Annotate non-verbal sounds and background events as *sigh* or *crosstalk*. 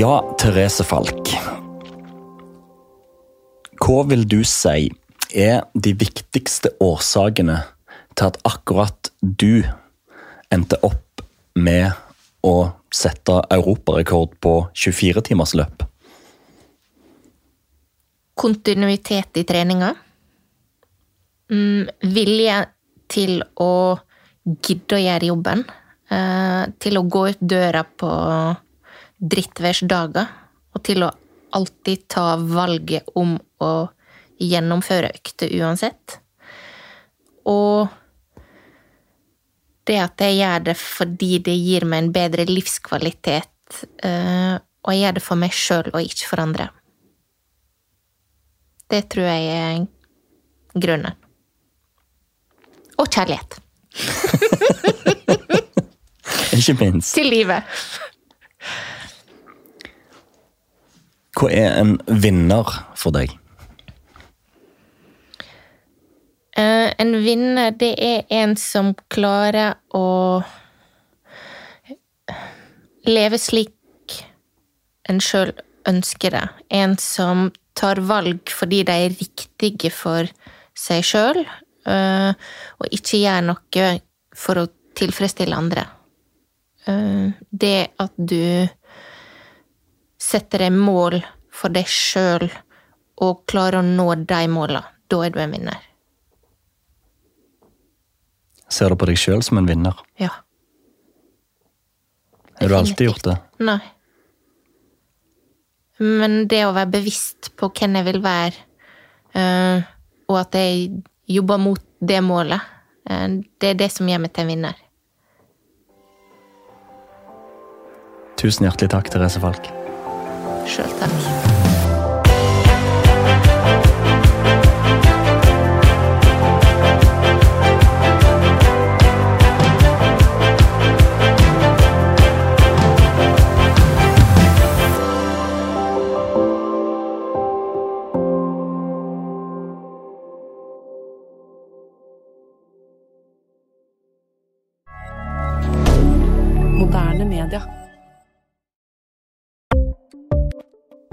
Ja, Therese Falk. Hva vil du si er de viktigste årsakene til at akkurat du endte opp med å sette europarekord på 24-timersløp? Kontinuitet i treninga. Mm, vilje til å gidde å gjøre jobben. Eh, til å gå ut døra på drittværsdager. Og til å alltid ta valget om å gjennomføre økter uansett. Og det at jeg gjør det fordi det gir meg en bedre livskvalitet, eh, og jeg gjør det for meg sjøl og ikke for andre. Det tror jeg er grunnen. Og kjærlighet. *laughs* Ikke minst. Til livet. Hva er en vinner for deg? Uh, en vinner, det er en som klarer å leve slik en sjøl ønsker det. En som tar valg fordi de er riktige for seg sjøl, uh, og ikke gjør noe for å tilfredsstille andre. Uh, det at du setter deg mål for deg sjøl og klarer å nå de måla, da er du en vinner. Ser du på deg sjøl som en vinner? Ja. Har du alltid gjort det? Nei. Men det å være bevisst på hvem jeg vil være, eh, og at jeg jobber mot det målet, eh, det er det som gjør meg til en vinner. Tusen hjertelig takk, Therese Falk. Sjøl takk. Moderne media.